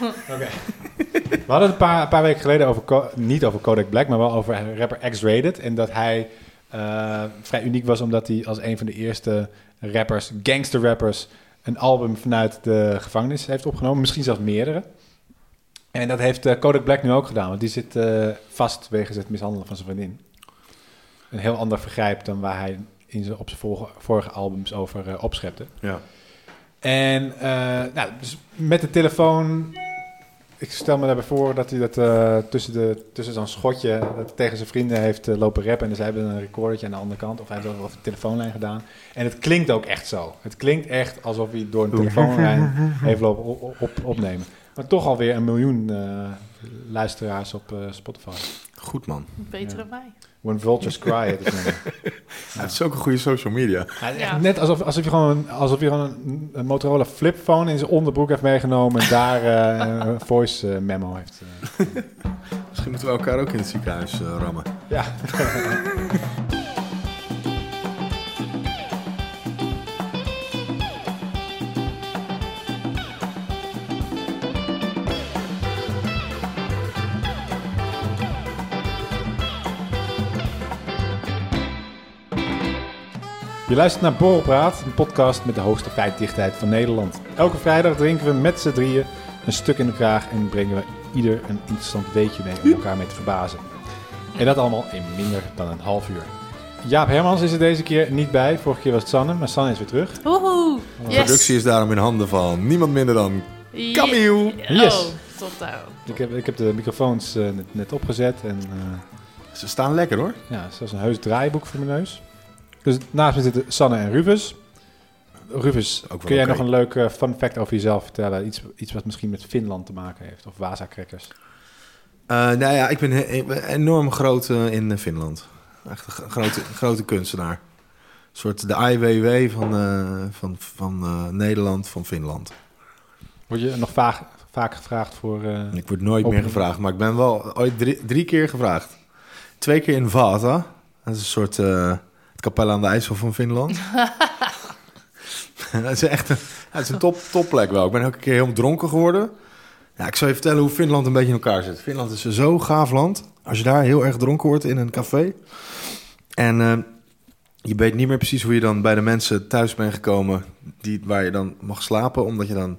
Oké. We hadden het een paar, een paar weken geleden over, niet over Kodak Black, maar wel over rapper X-Rated. En dat hij eh, vrij uniek was omdat hij als een van de eerste rappers, gangster rappers, een album vanuit de gevangenis heeft opgenomen. Misschien zelfs meerdere. En dat heeft eh, Kodak Black nu ook gedaan, want die zit eh, vast wegens het mishandelen van zijn vriendin. Een heel ander vergrijp dan waar hij in zijn, op zijn vorige, vorige albums over eh, opschepte. Ja. En eh, nou, dus met de telefoon. Ik stel me daarbij voor dat hij dat eh, tussen, de, tussen zo'n schotje dat tegen zijn vrienden heeft eh, lopen rappen. En dus zij hebben een recordertje aan de andere kant. Of hij heeft dat op de telefoonlijn gedaan. En het klinkt ook echt zo. Het klinkt echt alsof hij door een telefoonlijn heeft lopen op, op, opnemen. Maar toch alweer een miljoen eh, luisteraars op eh, Spotify. Goed man. Beter Ja. dan wij. When Vultures Cry het is ook een goede social media. Ja. Net alsof, alsof je gewoon, alsof je gewoon een, een Motorola flipphone in zijn onderbroek heeft meegenomen en daar eh, een voice eh, memo heeft. eh. Misschien moeten we elkaar ook in het ziekenhuis rammen. Ja. Je luistert naar Borrelpraat, een podcast met de hoogste feitdichtheid van Nederland. Elke vrijdag drinken we met z'n drieën een stuk in de kraag en brengen we ieder een interessant weetje mee om elkaar mee te verbazen. En dat allemaal in minder dan een half uur. Jaap Hermans is er deze keer niet bij. Vorige keer was het Sanne, maar Sanne is weer terug. Woehoe. De Yes. productie is daarom in handen van niemand minder dan Ye- Camille. Yes. Oh, tot daar. Ik heb, ik heb de microfoons eh, net, net opgezet en eh, Ze staan lekker hoor. ja, zelfs een heus draaiboek voor mijn neus. Dus naast me zitten Sanne en Rufus. Rufus, kun jij nog een leuk eh, fun fact over jezelf vertellen? Iets, iets wat misschien met Finland te maken heeft, of Vasa-crackers. Eh, nou ja, ik ben he- ik ben enorm groot eh, in Finland. Echt een grote, grote kunstenaar. Een soort de IWW van, van, van Nederland, van Finland. Word je nog vaak, vaak gevraagd voor... Ik word nooit meer gevraagd, maar ik ben wel ooit drie, drie keer gevraagd. Twee keer in Vasa. Dat is een soort kapel aan de IJssel van Finland. dat is echt een, het is een top, topplek wel. Ik ben ook een keer heel dronken geworden. Ja, ik zal je vertellen hoe Finland een beetje in elkaar zit. Finland is zo gaaf land. Als je daar heel erg dronken wordt in een café. En eh, je weet niet meer precies hoe je dan bij de mensen thuis bent gekomen... Die, waar je dan mag slapen, omdat je dan...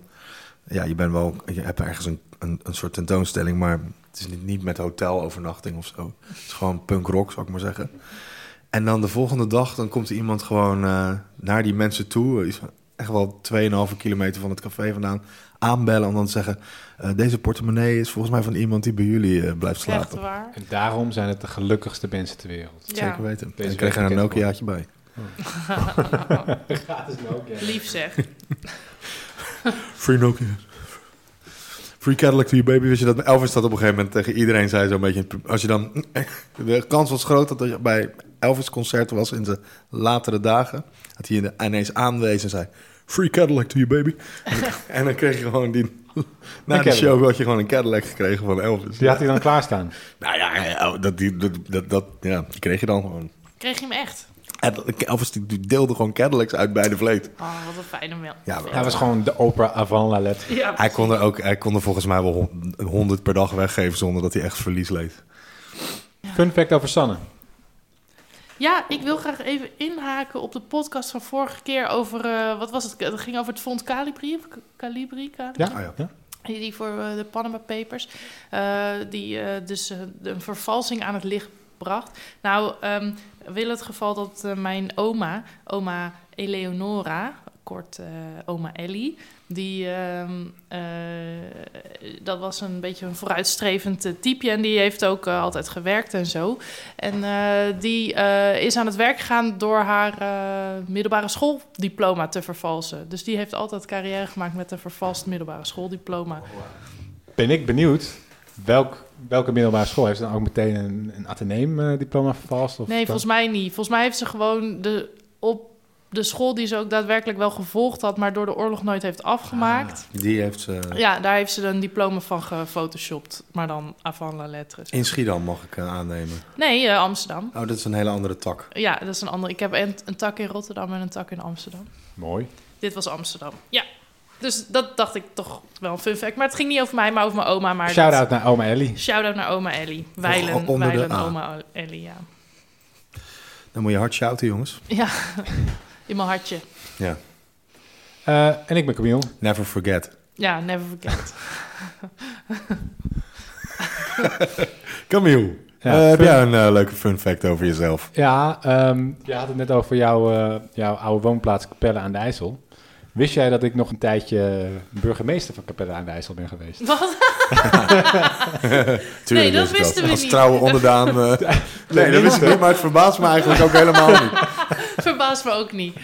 Ja, je, bent wel, je hebt ergens een, een, een soort tentoonstelling, maar het is niet, niet met hotelovernachting of zo. Het is gewoon punk rock, zou ik maar zeggen. En dan de volgende dag, dan komt er iemand gewoon eh, naar die mensen toe, echt wel 2,5 kilometer van het café vandaan, aanbellen om dan te zeggen... eh, deze portemonnee is volgens mij van iemand die bij jullie eh, blijft Echt slapen. waar? En daarom zijn het de gelukkigste mensen ter wereld. Ja. Zeker weten. Deze en kreeg er een Nokiaatje bij. Gratis Nokia. Lief zeg. Free Nokia. Free Cadillac to your baby. Weet je dat Elvis dat op een gegeven moment tegen iedereen zei zo'n beetje. Als je dan... De kans was groot dat er bij Elvis concert was in de latere dagen. Dat hij ineens aanwees en zei... Free Cadillac to your baby. en dan kreeg je gewoon die... Na de show had je gewoon een Cadillac gekregen van Elvis. Die had hij dan klaarstaan. Nou ja, dat, die, dat, dat, dat, ja, die kreeg je dan gewoon. Kreeg je hem echt? Elvis die deelde gewoon Cadillacs uit bij de vleet. Oh, wat een fijne mail. Ja, Hij was gewoon de opera avant la lettre. Ja, Hij kon er ook, hij kon er volgens mij wel hon- een honderd per dag weggeven zonder dat hij echt verlies leed. Fun fact over Sanne. Ja, ik wil graag even inhaken op de podcast van vorige keer over... eh, wat was het? Het ging over het Fonds Calibri. of Calibri? Calibri? Ja? Ah, ja. ja. Die voor eh, de Panama Papers. eh, die dus een vervalsing aan het licht bracht. Nou, ehm wil het geval dat mijn oma, oma Eleonora, kort eh, oma Ellie, die, ehm, eh, dat was een beetje een vooruitstrevend eh, typeje en die heeft ook altijd gewerkt en zo. En die is aan het werk gegaan door haar middelbare schooldiploma te vervalsen. Dus die heeft altijd carrière gemaakt met een vervalst middelbare schooldiploma. Ben ik benieuwd welk, welke middelbare school heeft ze dan ook meteen een, een ateneem-diploma vervalst? Of Nee, volgens mij niet. Volgens mij heeft ze gewoon de, op de school die ze ook daadwerkelijk wel gevolgd had, maar door de oorlog nooit heeft afgemaakt. Die heeft ze Ja, daar heeft ze een diploma van gefotoshopt, maar dan avant la lettre. in Schiedam, mag ik eh, aannemen. Nee, eh, Amsterdam. Oh, dat is een hele andere tak. Ja, dat is een andere. Ik heb een, een tak in Rotterdam en een tak in Amsterdam. Mooi. Dit was Amsterdam. Ja. Dus dat dacht ik toch wel een fun fact. Maar het ging niet over mij, maar over mijn oma. Maar Shout-out naar oma Ellie. Shout-out naar oma Ellie. Weilen, onder de Weilen A. oma Ellie, ja. Dan moet je hard shouten, jongens. Ja, in mijn hartje. Ja. Eh, en ik ben Camille. Never forget. Ja, never forget. Camille, Ja, eh, heb jij een eh, leuke fun fact over jezelf? Ja, ehm, je had het net over jouw, eh, jouw oude woonplaats Capelle aan de IJssel. Wist jij dat ik nog een tijdje burgemeester van Capelle aan de IJssel ben geweest? Wat? Tuurlijk Nee, dat wisten we Als niet. trouwe onderdaan. eh, nee, dat wist ik niet, maar het verbaast me eigenlijk ook helemaal niet. Verbaast me ook niet.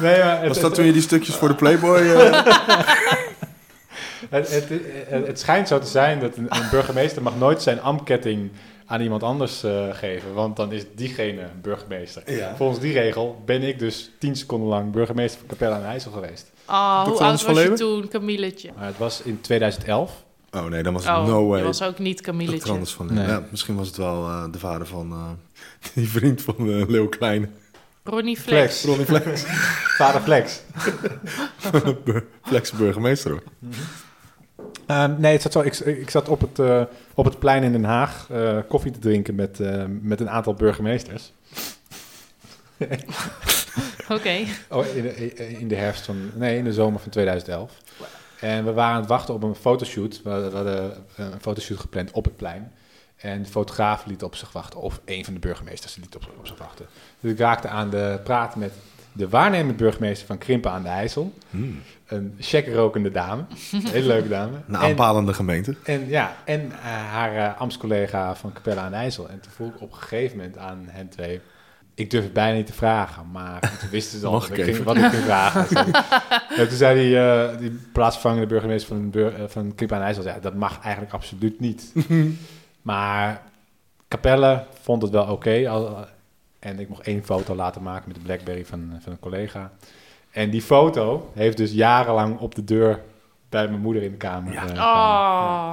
Nee, maar het, Was dat toen je die stukjes voor de Playboy... eh, het, het, het, het schijnt zo te zijn dat een, een burgemeester mag nooit zijn ambtketting aan iemand anders eh, geven, want dan is diegene burgemeester. Ja. Volgens die regel ben ik dus tien seconden lang burgemeester van Capelle aan IJssel geweest. Oh, hoe oud was je toen, Camilletje? Maar het was in 2011. Oh nee, dan was het Oh, no way. je was ook niet. Camilletje. Anders van Nee. ja, Misschien was het wel eh, de vader van eh, die vriend van uh, Leeuw Kleine. Ronnie Flex. Flex. Ronnie Flex. Vader Flex. Flex burgemeester hoor. Ehm, nee, het zat zo, ik, ik zat op het, eh, op het plein in Den Haag eh, koffie te drinken met, eh, met een aantal burgemeesters. Oké. Oh, in, de, in de herfst van, nee, in de zomer van 2011. En we waren aan het wachten op een fotoshoot. We hadden een fotoshoot gepland op het plein. En de fotograaf liet op zich wachten, of een van de burgemeesters liet op, op zich wachten. Dus ik raakte aan de praat met de waarnemend burgemeester van Krimpen aan de IJssel. Hmm. Een checkrokende dame, een hele leuke dame. Een En- aanpalende gemeente. En ja, en eh, haar uh, ambtscollega van Capelle aan de IJssel. En toen vroeg ik op een gegeven moment aan hen twee... Ik durf het bijna niet te vragen, maar toen wisten ze al wat ik ging, wat ik ging vragen. en toen zei die, eh, die plaatsvervangende burgemeester van, bur, uh, van Capelle aan de IJssel... Ja, dat mag eigenlijk absoluut niet. maar Capelle vond het wel oké. en ik mocht één foto laten maken met de Blackberry van, van een collega. En die foto heeft dus jarenlang op de deur bij mijn moeder in de kamer. Ja. eh,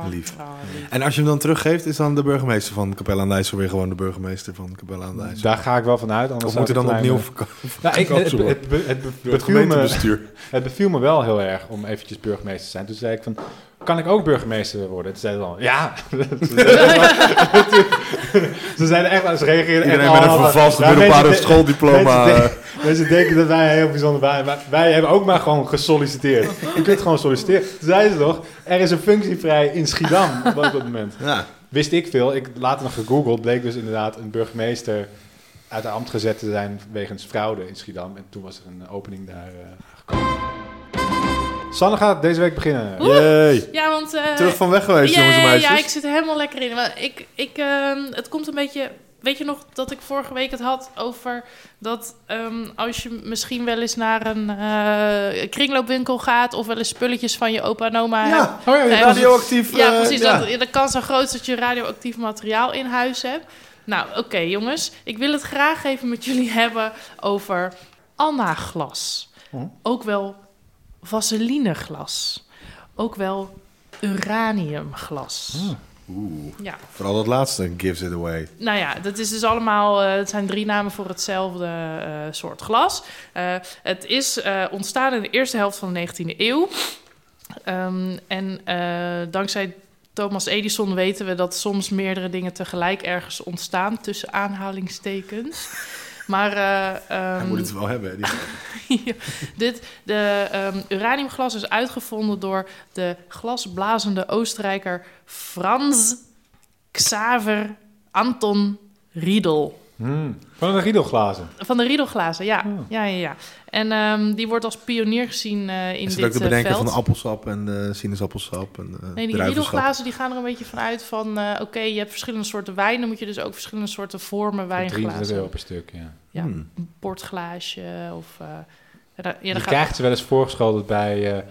Oh, Lief. oh, lief. En als je hem dan teruggeeft, is dan de burgemeester van Capelle aan de IJssel weer gewoon de burgemeester van Capelle aan de IJssel? Daar ga ik wel vanuit. Anders Of moet zou dan opnieuw kleine- verko- Nou, ik, het, het, het, het, beviel me, gemeentebestuur. het beviel me wel heel erg om eventjes burgemeester te zijn. Toen zei ik van, kan ik ook burgemeester worden? Toen zeiden ze al, ja. ze zeiden echt, ze reageerden echt Iedereen met een al- vervalste middelbare schooldiploma. mensen Mensen denken dat wij heel bijzonder waren. Maar wij hebben ook maar gewoon gesolliciteerd. Je kunt gewoon solliciteren. Toen zeiden ze toch, er is een functie vrij in Schiedam op dat moment. ja. Wist ik veel. Ik later nog gegoogeld. Bleek dus inderdaad een burgemeester uit de ambt gezet te zijn wegens fraude in Schiedam. En toen was er een opening daar eh, gekomen. Sanne gaat deze week beginnen. Jee. Ja, want... eh, Terug van weg geweest, jongens en meisjes. ja, ik zit er helemaal lekker in. Maar ik, ik, ehm, het komt een beetje... Weet je nog dat ik vorige week het had over dat ehm, als je misschien wel eens naar een eh, kringloopwinkel gaat of wel eens spulletjes van je opa en oma hebt. Ja, Oh ja, radioactief. Ja, eh, precies. ja. Dat, de kans zo groot is dat je radioactief materiaal in huis hebt. Nou, oké jongens. Ik wil het graag even met jullie hebben over Anna-glas. Oh. Ook wel vaselineglas. Ook wel uraniumglas. Oh. Oeh, Ja, vooral dat laatste gives it away. nou ja, dat is dus allemaal. eh, het zijn drie namen voor hetzelfde eh, soort glas. Eh, het is ontstaan in de eerste helft van de 19e eeuw. Ehm, en dankzij Thomas Edison weten we dat soms meerdere dingen tegelijk ergens ontstaan, tussen aanhalingstekens. Maar eh, Hij ehm, moet het wel hebben. hè, die- ja, dit, de ehm, uraniumglas is uitgevonden door de glasblazende Oostenrijker Franz Xaver Anton Riedel. Hmm. Van de riedelglazen. Van de Riedelglazen, ja. Oh. ja, ja, ja. En ehm, die wordt als pionier gezien eh, in Is dit het ook de eh, bedenker veld. van de appelsap en de sinaasappelsap en de Nee, die riedelglazen die gaan er een beetje vanuit van... eh, oké, je hebt verschillende soorten wijn... dan moet je dus ook verschillende soorten vormen Voor 23 wijnglazen. euro per stuk, ja. Ja, Hmm. een portglaasje of... eh, ja, daar- ja, Je krijgt ze wel eens voorgeschoteld bij eh,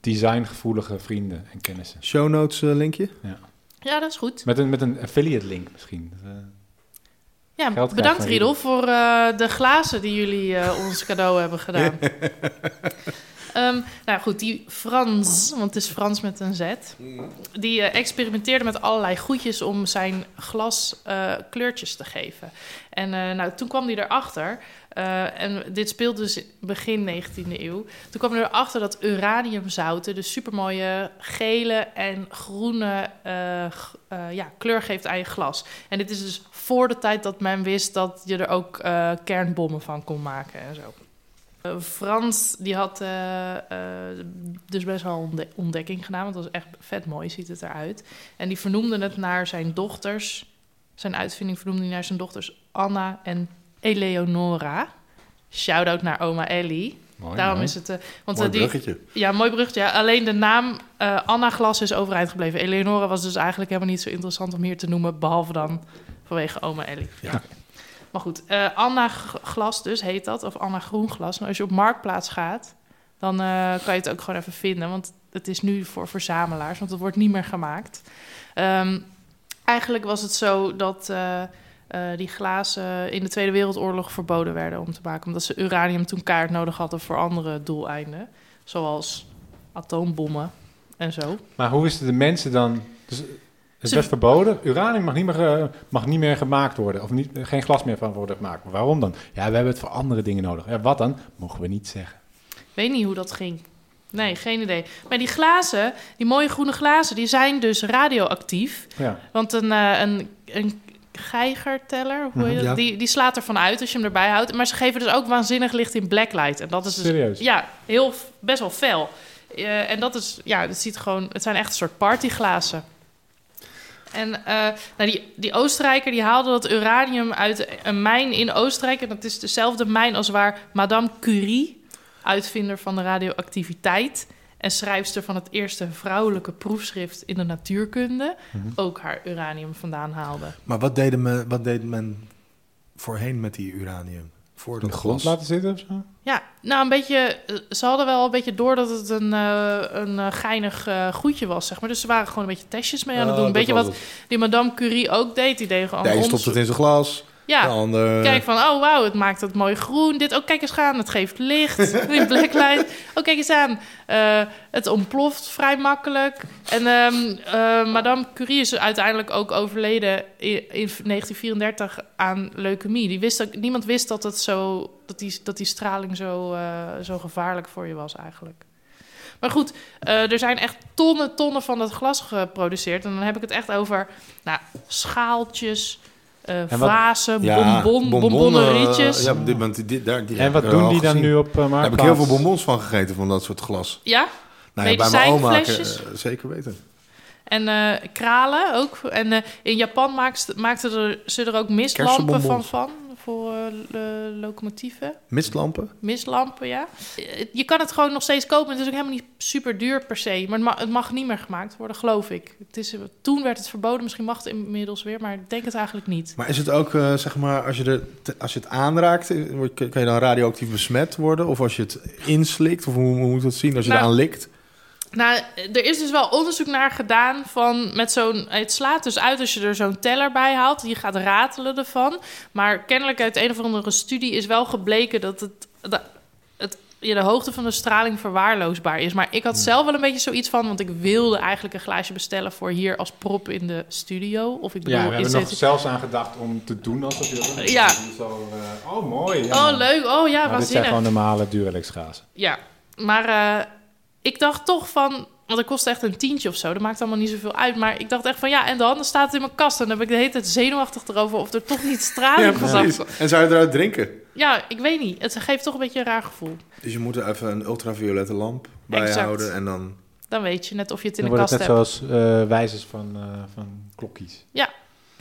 designgevoelige vrienden en kennissen. Show notes eh, linkje? ja, dat is goed. Met een, met een affiliate link misschien. Dat, eh, Ja, Geld bedankt Riedel voor eh, de glazen die jullie eh, ons cadeau hebben gedaan. Ehm, nou goed, die Frans, want het is Frans met een Z, die eh, experimenteerde met allerlei goedjes om zijn glas eh, kleurtjes te geven. En eh, nou, toen kwam hij erachter, en dit speelt dus begin 19e eeuw, toen kwam hij erachter dat uraniumzouten dus supermooie gele en groene ja, kleur geeft aan je glas. En dit is dus voor de tijd dat men wist dat je er ook kernbommen van kon maken en zo. Eh, Frans die had eh, eh, dus best wel een ontde- ontdekking gedaan, want het was echt vet mooi, ziet het eruit. En die vernoemde het naar zijn dochters. Zijn uitvinding vernoemde hij naar zijn dochters Anna en Eleonora. Shout-out naar oma Ellie. Mooi, Daarom mooi. is het... want Mooi eh, die, bruggetje. ja, mooi bruggetje. Ja. Alleen de naam Anna Glas is overeind gebleven. Eleonora was dus eigenlijk helemaal niet zo interessant om hier te noemen, behalve dan vanwege oma Ellie. Ja. Maar goed, eh, Anna Glas dus heet dat, of Anna Groenglas. Maar als je op Marktplaats gaat, dan eh, kan je het ook gewoon even vinden. Want het is nu voor verzamelaars, want het wordt niet meer gemaakt. Ehm, eigenlijk was het zo dat eh, die glazen in de Tweede Wereldoorlog verboden werden om te maken. Omdat ze uranium toen kaart nodig hadden voor andere doeleinden. Zoals atoombommen en zo. Maar hoe wisten de mensen dan... Dus het Ze- werd verboden. Uranium mag niet, meer, ge- mag niet meer gemaakt worden. Of niet, geen glas meer van worden gemaakt. Maar waarom dan? Ja, we hebben het voor andere dingen nodig. Ja, wat dan? Mogen we niet zeggen. Weet niet hoe dat ging. Nee, geen idee. Maar die glazen, die mooie groene glazen, die zijn dus radioactief. Ja. Want een, eh, een, een geigerteller, hoe heet Mhm, dat? ja. die, die slaat ervan uit als je hem erbij houdt. Maar ze geven dus ook waanzinnig licht in blacklight. En dat is dus Serieus? ja, heel, best wel fel. Eh, en dat is, ja, het ziet gewoon, het zijn echt een soort partyglazen. En eh, nou die, die Oostenrijker die haalde dat uranium uit een mijn in Oostenrijk. En dat is dezelfde mijn als waar Madame Curie, uitvinder van de radioactiviteit en schrijfster van het eerste vrouwelijke proefschrift in de natuurkunde, Mhm. ook haar uranium vandaan haalde. Maar wat, deden men, wat deed men voorheen met die uranium? Voor dat de grond glas? laten zitten of zo? Ja, nou een beetje. eh, Ze hadden wel een beetje door dat het een, eh, een eh, geinig eh, goedje was, zeg maar. Dus ze waren gewoon een beetje testjes mee aan het doen. Een beetje wat die Madame Curie ook deed. Die deed gewoon De een stopt het in zijn glas. Ja, ander... kijk van, oh wauw, het maakt het mooi groen. Dit, oh kijk eens aan, het geeft licht in blacklight. Oh kijk eens aan, eh, het ontploft vrij makkelijk. En ehm, eh, Madame Curie is uiteindelijk ook overleden in, in 1934 aan leukemie. Die wist ook, niemand wist dat, het zo, dat, die, dat die straling zo, eh, zo gevaarlijk voor je was eigenlijk. Maar goed, er zijn echt tonnen, tonnen van dat glas geproduceerd. En dan heb ik het echt over nou, schaaltjes, eh wat- vazen, Ja, bonbon, bonbonnerietjes. Ja, dit, want die, daar, die En wat doen die dan gezien. nu op uh, Daar heb ik heel veel bonbons van gegeten, van dat soort glas. Ja, Nou ja, bij mijn oma, eh, zeker weten. en eh, kralen ook. En eh, in Japan maakten maakten er, ze er ook mistlampen van, van voor eh, lo- locomotieven. Mistlampen? Mistlampen, ja. Je kan het gewoon nog steeds kopen. Het is ook helemaal niet super duur per se. Maar het mag, het mag niet meer gemaakt worden, geloof ik. Het is, toen werd het verboden. Misschien mag het inmiddels weer. Maar ik denk het eigenlijk niet. Maar is het ook, eh, zeg maar, als je, er, te- als je het aanraakt, eh, kan je dan radioactief besmet worden? Of als je het inslikt? Of hoe, hoe moet dat zien? Als je Nou, eraan likt? Nou, er is dus wel onderzoek naar gedaan van met zo'n. Het slaat dus uit als je er zo'n teller bij haalt. Die gaat ratelen ervan. Maar kennelijk uit een of andere studie is wel gebleken dat het. Dat het ja, de hoogte van de straling verwaarloosbaar is. Maar ik had zelf wel een beetje zoiets van... want ik wilde eigenlijk een glaasje bestellen... voor hier als prop in de studio. Of ik bedoel, Ja, we hebben nog zelfs aan gedacht om te doen alsof je dat Ja. Zo, eh, oh, mooi. Ja, Oh, leuk. Oh ja, Maar dit zijn waanzinnig. gewoon normale Duralex gazen. Ja, maar eh, ik dacht toch van... Want het kost echt een tientje of zo. Dat maakt allemaal niet zoveel uit. Maar ik dacht echt van ja, en dan? Dan staat het in mijn kast. En dan ben ik de hele tijd zenuwachtig erover... of er toch niet straling precies. zat. En zou je eruit drinken? Ja, ik weet niet. Het geeft toch een beetje een raar gevoel. Dus je moet er even een ultraviolette lamp bij Exact. houden en dan... Dan weet je net of je het in Dan de wordt kast het net hebt. zoals eh, wijzers van, eh, van klokjes. Ja.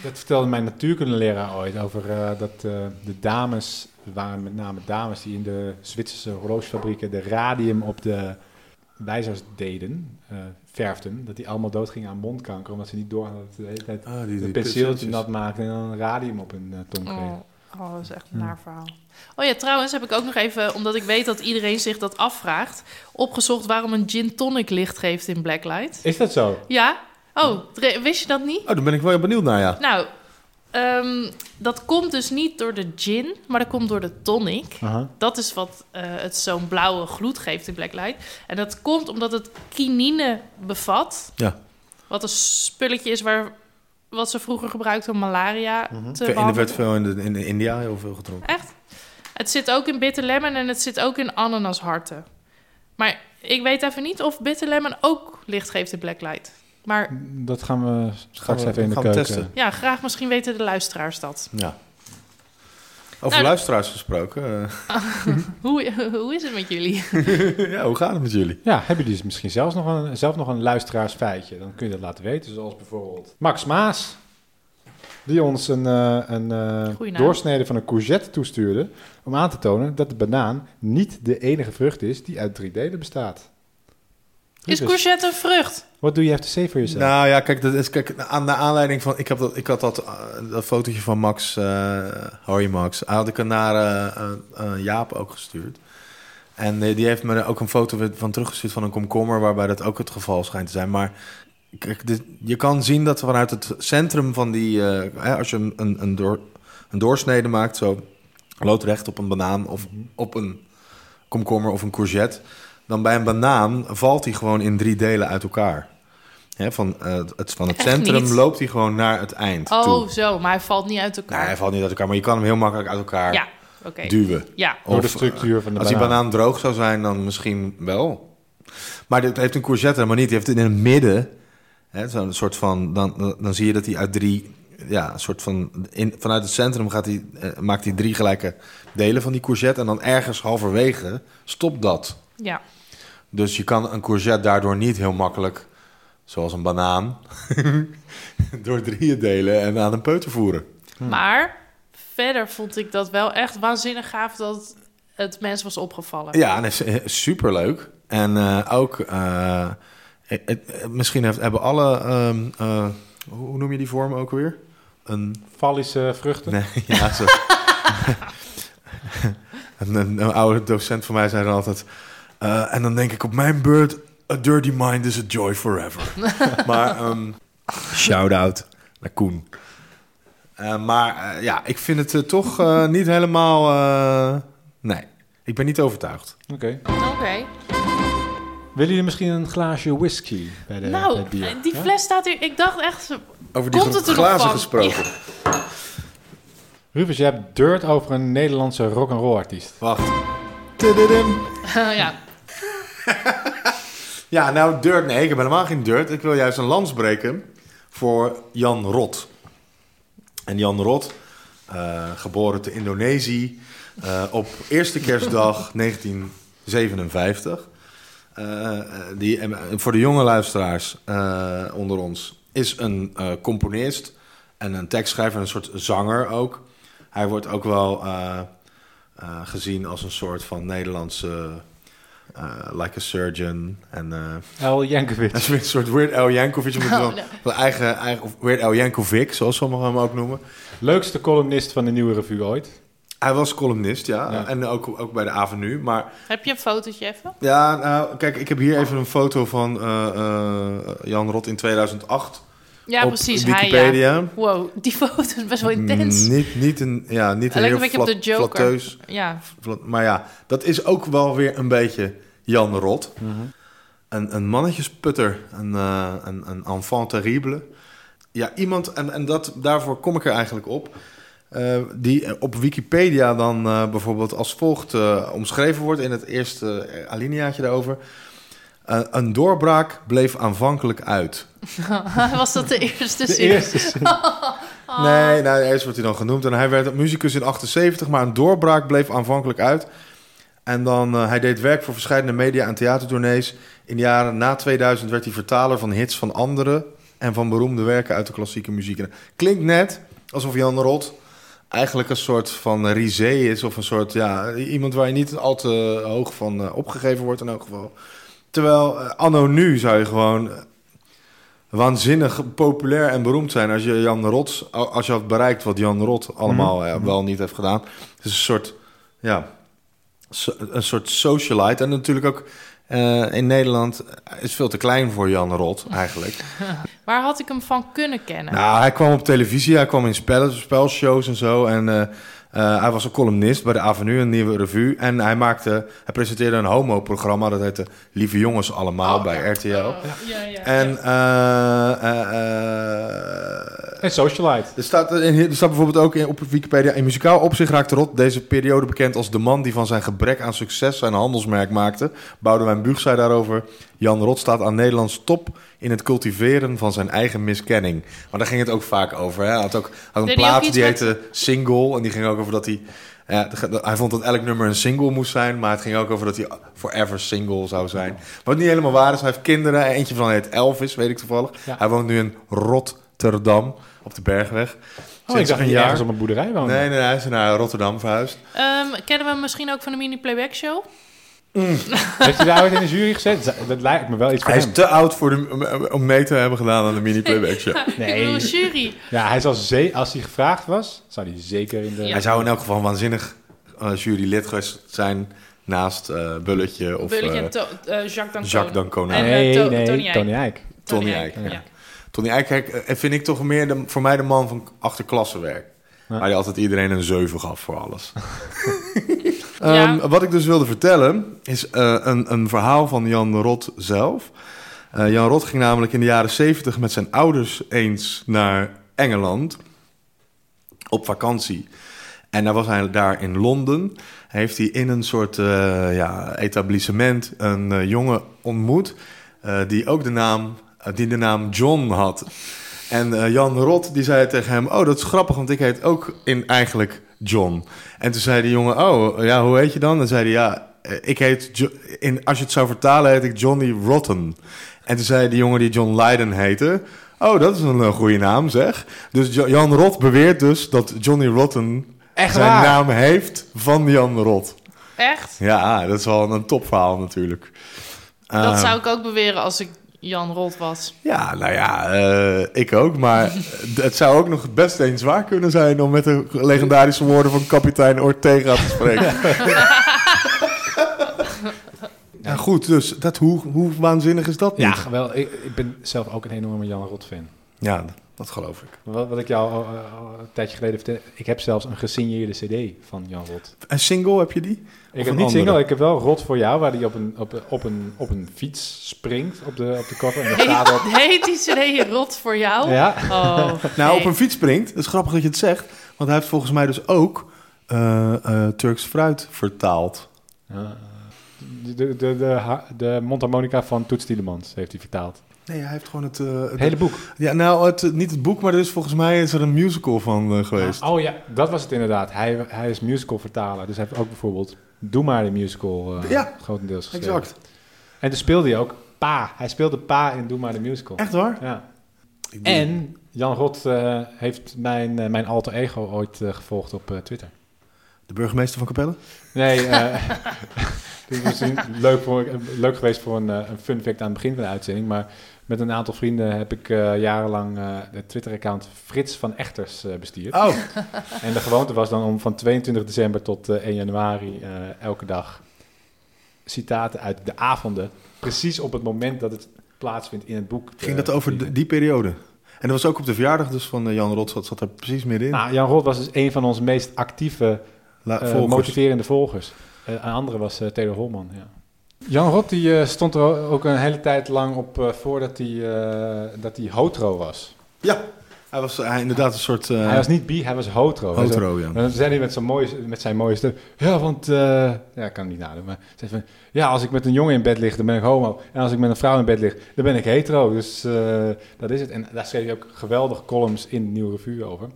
Dat vertelde mijn natuurkundeleraar ooit over eh, dat eh, de dames, waren met name dames die in de Zwitserse horlogefabrieken de radium op de wijzers deden, eh, verfden, dat die allemaal doodgingen aan mondkanker, omdat ze niet door hadden dat ze de hele tijd Ah, die, een penseeltje nat maakten en dan radium op hun eh, tong kregen. Oh, oh, dat is echt een naar verhaal. Oh ja, trouwens heb ik ook nog even, omdat ik weet dat iedereen zich dat afvraagt, opgezocht waarom een gin tonic licht geeft in blacklight. Is dat zo? Ja? Oh, wist je dat niet? Oh, daar ben ik wel benieuwd naar, ja. Nou, ehm, dat komt dus niet door de gin, maar dat komt door de tonic. Dat is wat eh, het zo'n blauwe gloed geeft, de Black Light. En dat komt omdat het quinine bevat. Ja. Wat een spulletje is waar, wat ze vroeger gebruikten om malaria te En er behandelen. werd veel in, de, in India heel veel gedronken. Echt? Het zit ook in bitter lemon en het zit ook in ananasharten. Maar ik weet even niet of bitter lemon ook licht geeft in Black Light. Maar Dat gaan we straks Gaan we- even in de keuken. testen. ja, graag misschien weten de luisteraars dat. Ja. Over Nou, luisteraars gesproken. Hoe, hoe is het met jullie? eh, ja, hoe gaat het met jullie? Ja, hebben jullie dus misschien zelfs nog een, zelf nog een luisteraarsfeitje? Dan kun je dat laten weten. Zoals bijvoorbeeld Max Maas. Die ons een, eh, een eh, doorsnede van een courgette toestuurde. Om aan te tonen dat de banaan niet de enige vrucht is die uit drie delen bestaat. Is courgette een vrucht? What do you have to say for yourself? Nou ja, kijk, dat is, kijk aan de aanleiding van... Ik, heb dat, ik had dat, eh, dat fotootje van Max, eh hoi Max, had ik naar eh, Jaap ook gestuurd. En die heeft me er ook een foto van teruggestuurd van een komkommer... waarbij dat ook het geval schijnt te zijn. Maar kijk, dit- je kan zien dat vanuit het centrum van die... eh, hè, als je een, een, een, door, een doorsnede maakt, zo loodrecht op een banaan... of op een komkommer of een courgette... dan bij een banaan valt hij gewoon in drie delen uit elkaar. Hè, van, eh, het, van het Echt centrum niet? loopt hij gewoon naar het eind Oh, toe. zo, maar hij valt niet uit elkaar. Nee, hij valt niet uit elkaar, maar je kan hem heel makkelijk uit elkaar Ja, oké. duwen. Ja, Door de structuur van de Als die banaan. banaan droog zou zijn, dan misschien wel. Maar dit heeft een courgette helemaal niet. Die heeft in het midden, hè, zo'n soort van, dan, dan, zie je dat hij uit drie, ja, een soort van, in, vanuit het centrum gaat hij, eh, maakt hij drie gelijke delen van die courgette. En dan ergens halverwege stopt dat. ja. Dus je kan een courgette daardoor niet heel makkelijk, zoals een banaan, door drieën delen en aan een peuter voeren. Maar verder vond ik dat wel echt waanzinnig gaaf dat het mensen was opgevallen. Ja, en is super leuk. En eh, ook, eh, het- het- misschien heeft, hebben alle, ehm, eh, hoe noem je die vorm ook weer? Een, Vallische vruchten. nee, ja, zo. een, een, een oude docent van mij zei dan altijd, eh, en dan denk ik op mijn beurt, a dirty mind is a joy forever. maar, ehm shout-out naar Koen. Eh, maar eh, ja, ik vind het toch eh, niet helemaal, eh, nee, ik ben niet overtuigd. Oké. Oké. Willen jullie misschien een glaasje whisky bij de, Nou, bier? die Ja? fles staat hier. Ik dacht echt. Over die Komt het er glazen van? gesproken. Rufus, je hebt dirt over een Nederlandse rock'n'roll artiest. Wacht. Tududum. ja. Ja, nou, dirt. Nee, ik heb helemaal geen dirt. Ik wil juist een lans breken voor Jan Rot. En Jan Rot, eh, geboren te Indonesië eh, op eerste kerstdag 1957. Eh, die, voor de jonge luisteraars onder ons is een componist en een tekstschrijver, een soort zanger ook. Hij wordt ook wel gezien als een soort van Nederlandse eh, like a surgeon en eh, El Jankovic. is een soort Weird moet je Oh, wel, nee. wel eigen, eigen of Weird Al Yankovic, zoals sommigen hem ook noemen. Leukste columnist van de Nieuwe Revue ooit. Hij was columnist, ja, Ja. en ook, ook bij de Avenue. Maar Heb je een fotootje even? ja, nou, kijk, ik heb hier even een foto van eh, eh, Jan Rot in 2008 Ja, op precies. Hij, ja. Wikipedia. Wow, die foto is best wel intens. Mm, Niet, niet een, ja, niet een heel een beetje op de Joker. flatteus. Ja, Flat- Maar ja, dat is ook wel weer een beetje Jan Rot. Een, een mannetjesputter, een, eh, een, een enfant terrible. Ja, iemand, en, en dat, daarvoor kom ik er eigenlijk op... eh, die op Wikipedia dan eh, bijvoorbeeld als volgt eh, omschreven wordt... in het eerste alineaatje daarover... Eh, een doorbraak bleef aanvankelijk uit. was dat de eerste De zin? eerste zin. Nee, nou, eerst wordt hij dan genoemd. En hij werd muzikus in 78, maar een doorbraak bleef aanvankelijk uit. En dan, eh, hij deed werk voor verschillende media- en theatertournees. In de jaren na 2000 werd hij vertaler van hits van anderen... en van beroemde werken uit de klassieke muziek. En Klinkt net alsof Jan Rot eigenlijk een soort van risé is... of een soort, ja, iemand waar je niet al te hoog van eh, opgegeven wordt in elk geval. Terwijl eh, anno nu zou je gewoon eh, waanzinnig populair en beroemd zijn als je Jan Rot, als je had bereikt wat Jan Rot allemaal ja, wel niet heeft gedaan. Het is een soort, ja, so- een soort socialite en natuurlijk ook eh, in Nederland is veel te klein voor Jan Rot, eigenlijk. Waar had ik hem van kunnen kennen? nou, hij kwam op televisie, hij kwam in spellen, spelshows en zo. En eh, eh, hij was een columnist bij de Avenue, een nieuwe revue. En hij, maakte, hij presenteerde een homo-programma, dat heette Lieve Jongens Allemaal Oh, bij ja. RTL. Oh, ja, ja, En eh, eh, eh, En Socialite. er staat, in- er staat bijvoorbeeld ook in, op Wikipedia... In muzikaal opzicht raakte Rot deze periode bekend als de man... die van zijn gebrek aan succes zijn handelsmerk maakte. Boudewijn Buug zei daarover... Jan Rot staat aan Nederlands top in het cultiveren van zijn eigen miskenning. Maar daar ging het ook vaak over. Hè? Hij had ook had een plaat die met- heette Single... en die ging ook over dat hij... Ja, hij vond dat elk nummer een single moest zijn... maar het ging ook over dat hij forever single zou zijn. Wat niet helemaal waar is. Hij heeft kinderen. Eentje van heet Elvis, weet ik toevallig. Ja. Hij woont nu in Rotterdam, op de Bergweg. Oh, ik Sinds dacht een jaar. op een boerderij woonde. Nee, nee, hij is naar Rotterdam verhuisd. Ehm, kennen we hem misschien ook van de mini-playback show? Heeft hij daar ooit in de jury gezet? Dat lijkt me wel iets voor Hij hem. is te oud voor de, om mee te hebben gedaan aan de mini-playback show. Ik bedoel, Nee, jury. ja, hij zal ze als hij gevraagd was, zou hij zeker in de... Ja. Hij zou in elk geval een waanzinnig uh, jurylid geweest zijn naast uh, Bulletje of Bulletje uh, en to, uh, Jacques Dancona. Jacques Dancona. En, nee, nee, Tony Eijk. Tony Eijk. Tony Tony Eijk, Eijk, ja. Tony Eijk kijk, eh, vind ik toch meer de, voor mij de man van achterklassenwerk. Ja. Waar hij altijd iedereen een 7 gaf voor alles. Ja. Ehm, wat ik dus wilde vertellen is eh, een, een verhaal van Jan Rot zelf. Eh, Jan Rot ging namelijk in de jaren 70 met zijn ouders eens naar Engeland op vakantie. En daar was hij daar in Londen. Heeft hij in een soort eh, ja, etablissement een eh, jongen ontmoet. eh, die ook de naam, eh, die de naam John had. En eh, Jan Rot die zei tegen hem: Oh, dat is grappig, want ik heet ook in eigenlijk John. En toen zei die jongen: Oh, ja, hoe heet je dan? En zei hij: Ja, eh, ik heet. Jo in, als je het zou vertalen, heet ik Johnny Rotten. En toen zei die jongen die John Lydon heette: Oh, dat is een uh, goede naam, zeg. Dus Jo- Jan Rot beweert dus dat Johnny Rotten Echt zijn waar? naam heeft van Jan Rot. Echt? Ja, dat is wel een topverhaal natuurlijk. Dat Ehm, zou ik ook beweren als ik Jan Rot was. Ja, nou ja, eh, ik ook. Maar het zou ook nog best eens waar kunnen zijn om met de legendarische woorden van kapitein Ortega te spreken. ja, goed, dus dat, hoe, hoe waanzinnig is dat Ja, niet? wel, ik, ik ben zelf ook een enorme Jan Rot fan. Ja, dat geloof ik. Wat, wat ik jou al, al- al een tijdje geleden vertelde, ik heb zelfs een gesigneerde cd van Jan Rot. En single, heb je die? Ik Of heb een niet andere? single, ik heb wel Rot voor jou, waar hij op een, op, een- op, een, op een fiets springt op de, op de cover. En daar staat op... Heet die CD Rot voor jou? Ja, Oh, Nou, nee. op een fiets springt. Dat is grappig dat je het zegt. Want hij heeft volgens mij dus ook eh, eh, Turks fruit vertaald. de, de, de, de, ha- de mondharmonica van Toets Tielemans heeft hij vertaald. Nee, hij heeft gewoon het... eh, het hele boek. Ja, nou, het, niet het boek, maar er is volgens mij is er een musical van eh, geweest. Oh ja, dat was het inderdaad. Hij, hij is musical vertaler. Dus hij heeft ook bijvoorbeeld Doe maar de musical uh, Ja, grotendeels geschreven. exact. En toen speelde hij ook Pa. Hij speelde Pa in Doe maar de musical. Echt waar? Ja. En Jan Rot heeft mijn, mijn alter ego ooit gevolgd op Twitter. De burgemeester van Capelle? Nee, dit leuk, voor, leuk geweest voor een, een fun fact aan het begin van de uitzending. Maar met een aantal vrienden heb ik uh, jarenlang uh, het Twitter-account Frits van Echters uh, bestierd. Oh. en de gewoonte was dan om van 22 december tot 1 januari elke dag citaten uit de avonden. Precies op het moment dat het plaatsvindt in het boek. Ging dat over de, die periode? En dat was ook op de verjaardag dus van Jan Rot, zat, zat er precies middenin. Nou, Jan Rot was dus een van onze meest actieve, volgers. motiverende volgers. een andere was Taylor Holman, ja. Jan Rot die, uh, stond er ook een hele tijd lang op uh, voordat hij, uh, dat hij hotro was. Ja, hij was hij, inderdaad een soort... Hij was niet bi, hij was hotro. Hotro, ja. En dan zei hij met, zijn mooie, met zijn mooie stem... Ja, want... ja, ik kan het niet nadoen, maar... Zei van, ja, als ik met een jongen in bed lig, dan ben ik homo. En als ik met een vrouw in bed lig, dan ben ik hetero. Dus dat is het. En daar schreef hij ook geweldige columns in de Nieuwe Revue over.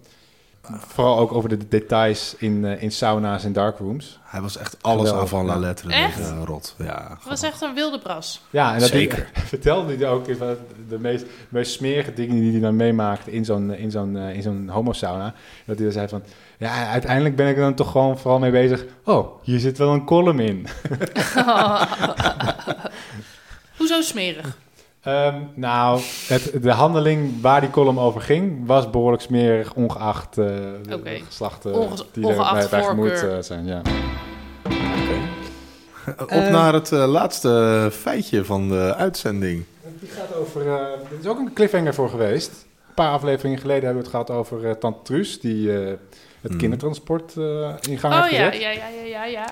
Vooral ook over de details in, uh, in sauna's en darkrooms. Hij was echt alles Geweldig, aan van la lettre. Echt? Uh, rot. Ja, Het was echt een wilde bras. Ja, en dat Zeker. Vertelde hij ook de meest, meest smerige dingen die hij dan meemaakte in zo'n in zo'n uh, in zo'n homosauna. Dat hij dan zei van, ja, uiteindelijk ben ik er dan toch gewoon vooral mee bezig. Oh, hier zit wel een column in. Hoezo smerig? Um, nou, het, de handeling waar die column over ging, was behoorlijk smerig, ongeacht uh, de okay. geslachten Onge die ongeacht er bij, bij uh, zijn. Ja. Okay. Op naar het eh, laatste feitje van de uitzending. Die gaat over. eh dit is ook een cliffhanger voor geweest. Een paar afleveringen geleden hebben we het gehad over eh Tante Truus, die eh, het Hmm. kindertransport eh, in gang Oh heeft ja, gezet. ja, ja, ja, ja, ja.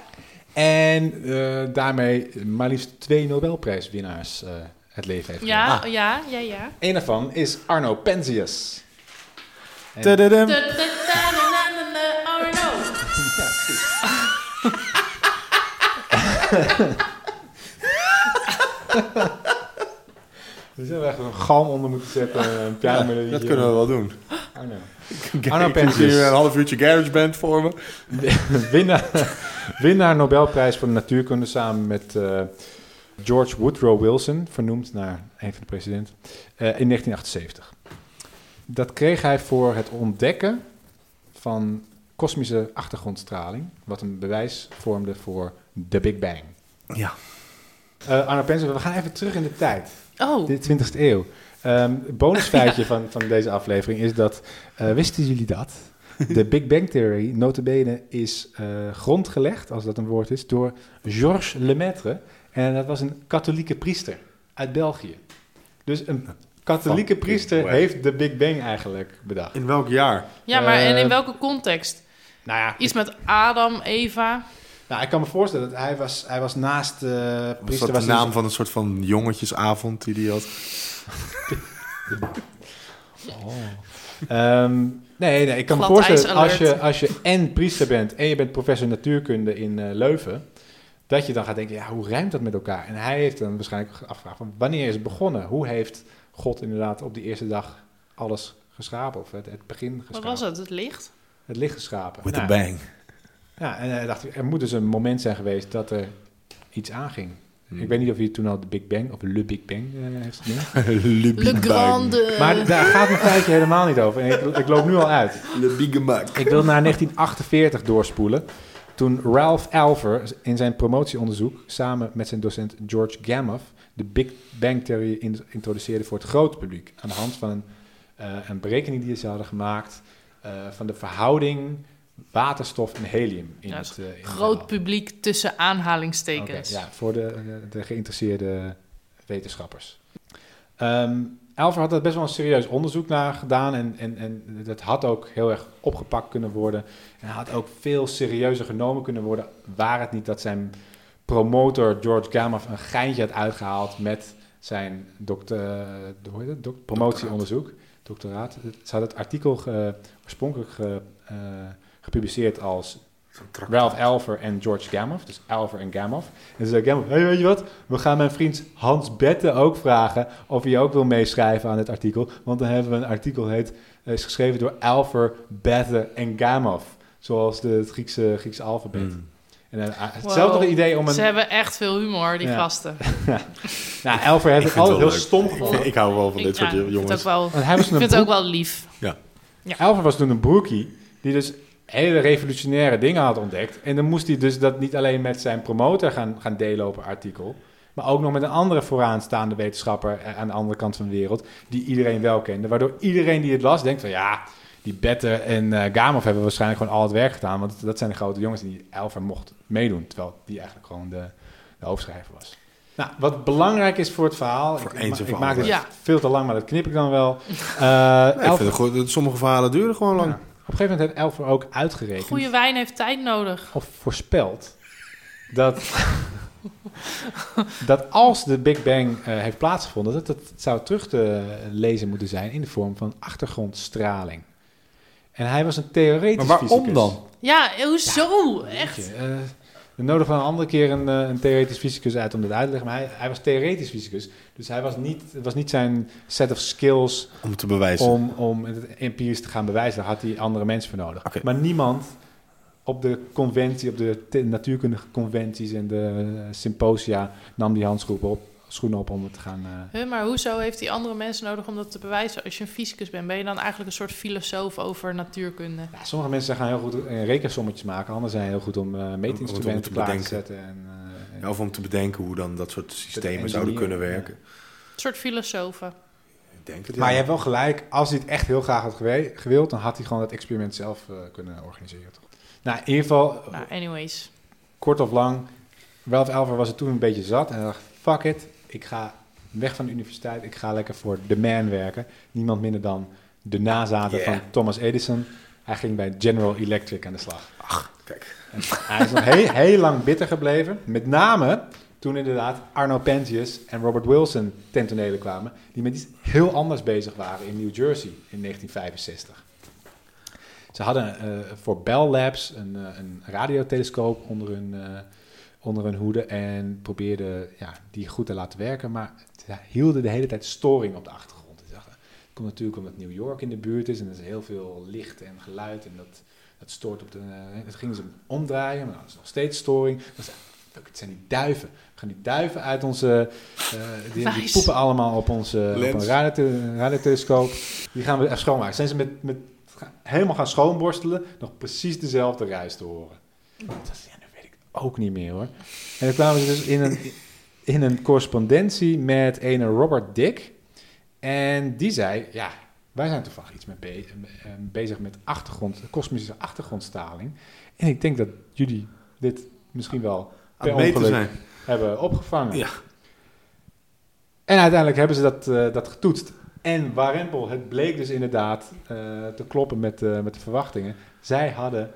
En eh, daarmee maar liefst twee Nobelprijswinnaars eh, het leven heeft Ja, ja, ja, ja. Eén daarvan is Arno Penzias. En- Tadadam. Da- da- da- na- na- na- na- Oh no. Ja, precies. Dus hebben we echt een galm onder moeten zetten. Een pianomelodie. dat kunnen we wel doen. Arno. Arno Penzias. Een half uurtje GarageBand voor me. winnaar, winnaar Nobelprijs voor de natuurkunde samen met eh, George Woodrow Wilson, vernoemd naar een van de presidenten, eh, in 1978. Dat kreeg hij voor het ontdekken van kosmische achtergrondstraling, wat een bewijs vormde voor de Big Bang. Ja. Eh Arno we gaan even terug in de tijd. Oh, De 20e eeuw. Ehm bonusfeitje van, van deze aflevering is dat, eh, wisten jullie dat? De Big Bang Theory, notabene, is eh, grondgelegd, als dat een woord is, door Georges Lemaitre. En dat was een katholieke priester uit België. Dus een katholieke priester heeft de Big Bang eigenlijk bedacht. In welk jaar? ja, maar en in Eh, welke context? Nou ja, Iets met Adam, Eva. nou, ik kan me voorstellen dat hij was, hij was naast eh Was priester... dat de naam dus- van een soort van jongetjesavond die hij had? Oh. Ehm, nee, nee, ik kan me voorstellen als je, als je en priester bent en je bent professor natuurkunde in eh, Leuven, dat je dan gaat denken, ja, hoe rijmt dat met elkaar? En hij heeft dan waarschijnlijk afgevraagd van wanneer is het begonnen? Hoe heeft God inderdaad op die eerste dag alles geschapen of het, het begin geschapen? Wat was het? Het licht? Het licht geschapen. With Nou, a bang. Ja, en hij dacht, er moet dus een moment zijn geweest dat er iets aanging. Hmm. Ik weet niet of hij toen al de Big Bang of Le Big Bang eh, heeft genoemd. Le Le Big Grande. Maar daar gaat mijn feitje helemaal niet over. En ik, ik loop nu al uit. Le Big Bang. Ik wil naar 1948 doorspoelen. Toen Ralph Alver in zijn promotieonderzoek samen met zijn docent George Gamow de Big Bang Theory in- introduceerde voor het grote publiek. Aan de hand van een, eh, een berekening die ze hadden gemaakt eh, van de verhouding waterstof en helium in Ja, het uh, Groot publiek tussen aanhalingstekens. ja, voor de, de geïnteresseerde wetenschappers. Ehm Alver had er best wel een serieus onderzoek naar gedaan en, en, en dat had ook heel erg opgepakt kunnen worden. En had ook veel serieuzer genomen kunnen worden, waar het niet dat zijn promotor George Gamow een geintje had uitgehaald met zijn dokter, hoe heet het? Dok- promotieonderzoek, doctoraat. Ze hadden het artikel ge- oorspronkelijk ge- eh, gepubliceerd als Ralph Alver en George Gamow, dus Alver en Gamow. En ze zei Gamow, hey, weet je wat? We gaan mijn vriend Hans Bette ook vragen of hij ook wil meeschrijven aan het artikel. Want dan hebben we een artikel, heet, is geschreven door Alver, Bette en Gamow. Zoals de, het Griekse, Griekse alfabet. Mm. En uh, hetzelfde Wow. idee om een... Ze hebben echt veel humor, die Ja. gasten. Nou, Alver heeft Ik het altijd heel leuk. stom gevonden. ik hou wel van Ik, dit ja, soort ik vind het jongens. ook wel, vind het ook wel lief. Alver was toen een broekie die dus hele revolutionaire dingen had ontdekt. En dan moest hij dus dat niet alleen met zijn promotor gaan, gaan delen op een artikel, maar ook nog met een andere vooraanstaande wetenschapper aan de andere kant van de wereld, die iedereen wel kende. Waardoor iedereen die het las denkt van ja, die Bette en eh Gamow hebben waarschijnlijk gewoon al het werk gedaan, want dat zijn de grote jongens die Alver mocht meedoen, terwijl die eigenlijk gewoon de, de hoofdschrijver was. Nou, wat belangrijk is voor het verhaal, Voor ik, eens ik, maak. Ja. veel te lang, maar dat knip ik dan wel. Eh Nee, ik Alver- vind het goed. Sommige verhalen duren gewoon lang. ja. Op een gegeven moment heeft Elfer ook uitgerekend Goede wijn heeft tijd nodig. of voorspeld dat, dat als de Big Bang eh, heeft plaatsgevonden, dat het zou terug te lezen moeten zijn in de vorm van achtergrondstraling. En hij was een theoretisch Maar waarom fysicus. dan? Ja, hoezo? Echt? Je, we nodigen wel een andere keer een, eh, een theoretisch fysicus uit om dit uit te leggen. Maar hij, hij was theoretisch fysicus. Dus hij was niet, het was niet zijn set of skills Om het te bewijzen. om, om het empirisch te gaan bewijzen. Daar had hij andere mensen voor nodig. Maar niemand op de conventie, op de natuurkundige conventies en de eh, symposia nam die handschoenen op, schoenen op om het te gaan... eh, Huh, maar hoezo heeft hij andere mensen nodig om dat te bewijzen? Als je een fysicus bent, ben je dan eigenlijk een soort filosoof over natuurkunde? ja, sommige mensen gaan heel goed uh, rekensommetjes maken. Anderen zijn heel goed om eh, meetinstrumenten te klaar te zetten. En, eh, Ja, of om te bedenken hoe dan dat soort systemen zouden kunnen ja. werken. Een soort filosofen. Ik denk het, Maar je hebt wel gelijk, als hij het echt heel graag had gewild, dan had hij gewoon het experiment zelf eh, kunnen organiseren. Toch? Nou, in ieder geval, Nou, anyways. kort of lang, Ralph Elver was het toen een beetje zat en hij dacht, fuck it, ik ga weg van de universiteit, ik ga lekker voor The Man werken. Niemand minder dan de nazaten Yeah. van Thomas Edison. Hij ging bij General Electric aan de slag. Kijk. En hij is nog heel, heel lang bitter gebleven. Met name toen inderdaad Arno Pentius en Robert Wilson ten tonele kwamen. Die met iets heel anders bezig waren in New Jersey in 1965. Ze hadden eh, voor Bell Labs een, eh, een radiotelescoop onder hun, eh, onder hun hoede. En probeerden ja, die goed te laten werken. Maar ze hielden de hele tijd storing op de achtergrond. Ze dachten, het komt natuurlijk omdat New York in de buurt is. En er is heel veel licht en geluid. En dat, dat stoort op de... eh, dat gingen ze omdraaien, maar dat is nog steeds storing. Fuck, het zijn die duiven. We gaan die duiven uit onze... eh, die, die poepen allemaal op onze radiotelescoop. Die gaan we echt schoonmaken. Zijn ze met, met helemaal gaan schoonborstelen, nog precies dezelfde ruis te horen. Dat is, ja, dat weet ik ook niet meer hoor. En dan kwamen ze dus in een, in een correspondentie met een Robert Dick. En die zei, ja, wij zijn toevallig iets mee be- eh, bezig met achtergrond, kosmische achtergrondstraling. En ik denk dat jullie dit misschien wel per ongeluk zijn. hebben opgevangen. Ja. En uiteindelijk hebben ze dat, eh, dat getoetst. En warempel, het bleek dus inderdaad eh, te kloppen met, met de verwachtingen. Zij hadden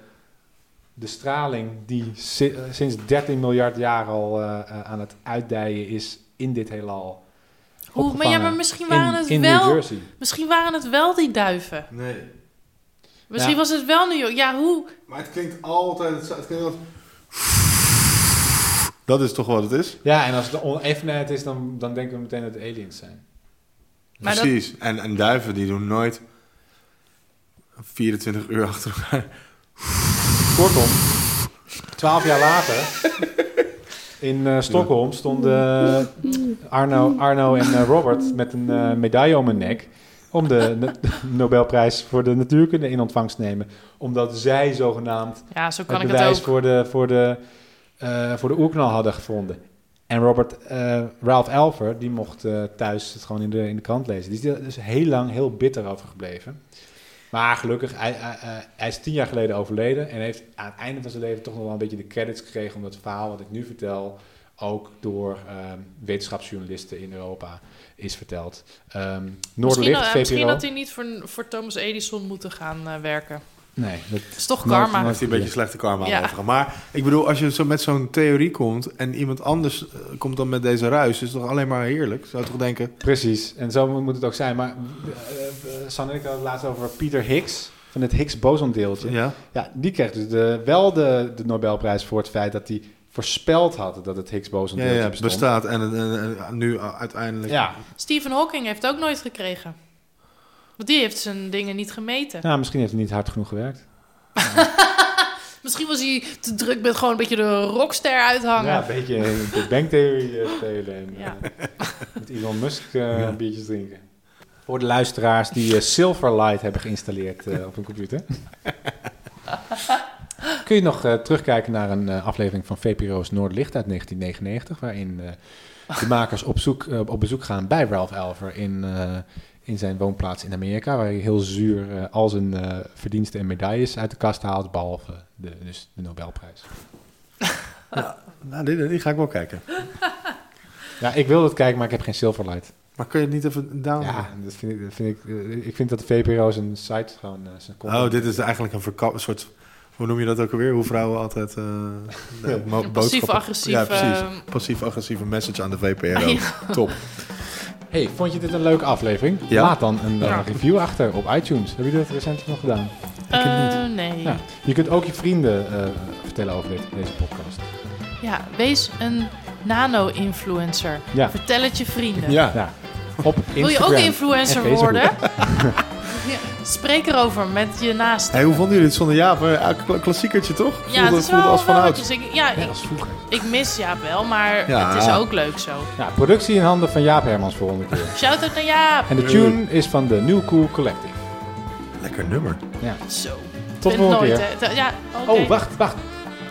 de straling die si- eh, sinds 13 miljard jaar al eh, eh, aan het uitdijen is in dit heelal. Hoe, maar ja, maar misschien waren, in, het in wel, misschien waren het wel die duiven. Nee. Misschien Ja. was het wel New York. Ja, hoe? Maar het klinkt altijd... Het, het klinkt altijd... Dat is toch wat het is? Ja, en als het onevenheid is, dan, dan denken we meteen dat het aliens zijn. Maar dat- Precies. En, en duiven die doen nooit 24 uur achter elkaar. Kortom, twaalf jaar later, in eh, Stockholm stonden Arno, Arno en eh, Robert met een eh, medaille om hun nek om de, de Nobelprijs voor de natuurkunde in ontvangst te nemen. Omdat zij zogenaamd Ja, zo het kan ik het bewijs ook. voor de, voor, de, eh, voor de oerknal hadden gevonden. En Robert, eh, Ralph Elver, die mocht eh, thuis het gewoon in de, in de krant lezen. Die is er dus heel lang heel bitter over gebleven. Maar gelukkig, hij, hij, hij- is tien jaar geleden overleden en heeft aan het einde van zijn leven toch nog wel een beetje de credits gekregen om dat verhaal wat ik nu vertel ook door ehm, wetenschapsjournalisten in Europa is verteld. Misschien, Noorderlicht, eh, VPRO. misschien had hij niet voor, voor Thomas Edison moeten gaan eh, werken. Nee, dat is toch Nooit- karma. Dan heeft hij een beetje slechte karma Ja. overgaan. Maar ik bedoel, als je zo met zo'n theorie komt... en iemand anders eh, komt dan met deze ruis... is het toch alleen maar heerlijk? Zou je toch denken... Precies, en zo moet het ook zijn. Maar uh, en ik hadden het laatst over Peter Higgs, van het Higgs-bosondeeltje. Ja. Ja? die kreeg dus de, wel de, de Nobelprijs voor het feit dat hij voorspeld had dat het ja, bestond. bestaat en, en, en nu uiteindelijk... Ja, Stephen Hawking heeft ook nooit gekregen. Want die heeft zijn dingen niet gemeten. nou, misschien heeft hij niet hard genoeg gewerkt. Misschien was hij te druk met gewoon een beetje de rockster uithangen. Ja, een beetje de banktheorie eh, spelen en Ja. eh, met Elon Musk eh, biertjes drinken. Voor de luisteraars die Silverlight hebben geïnstalleerd eh, op hun computer. Kun je nog terugkijken naar een eh, aflevering van VPRO's Noordlicht uit 1999, waarin eh, de makers op, zoek, op bezoek gaan bij Ralph Elver in, eh, in zijn woonplaats in Amerika, waar hij heel zuur eh, al zijn eh, verdiensten en medailles uit de kast haalt, behalve de, dus de Nobelprijs. Nou, die, die ga ik wel kijken. Ja, ik wil het kijken, maar ik heb geen Silverlight. Maar kun je het niet even down? Ja, dat vind ik, dat vind ik, eh, ik vind dat de VPRO zijn site gewoon eh, zijn Oh, dit is eigenlijk een verkap, een soort... Hoe noem je dat ook alweer? Hoe vrouwen altijd... eh passief-agressief... Ja, precies. ehm, Passief-agressieve message aan de VPRO. Ja. Top. Hey, vond je dit een leuke aflevering? Ja. Laat dan een eh, review achter op iTunes. Heb je dat recent nog gedaan? Ik heb het eh, niet. nee. Ja. Je kunt ook je vrienden eh, vertellen over dit, deze podcast. Ja, wees een nano-influencer. Ja. Vertel het je vrienden. Ja. Ja. Op Instagram. Wil je ook influencer en Facebook. worden? ja. Spreek erover met je naast. Hey, hoe vonden jullie het zonder Jaap? Ja, kla- klassiekertje toch? Ja, voelde, het is wel, als wel vanuit. netjes. Ik, ja, Ja, is vroeger. ik mis Jaap wel, maar Ja. het is ook leuk zo. Ja, productie in handen van Jaap Hermans volgende keer. Shout-out naar Jaap. En de tune is van de New Cool Collective. Lekker nummer. Ja. Zo. Tot volgende nooit, keer. hè. Ja, oké. Oh, wacht, wacht.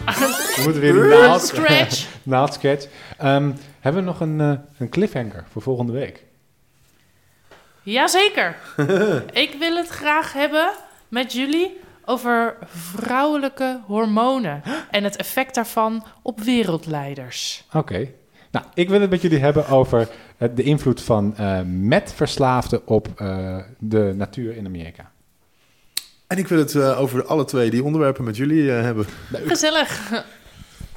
We moeten weer een naald, Scratch. naaldsketch. Ehm, hebben we nog een, eh, een cliffhanger voor volgende week? Jazeker. ik wil het graag hebben met jullie over vrouwelijke hormonen en het effect daarvan op wereldleiders. Oké. Nou, ik wil het met jullie hebben over eh, de invloed van eh metverslaafden op eh, de natuur in Amerika. En ik wil het over alle twee die onderwerpen met jullie hebben. Gezellig.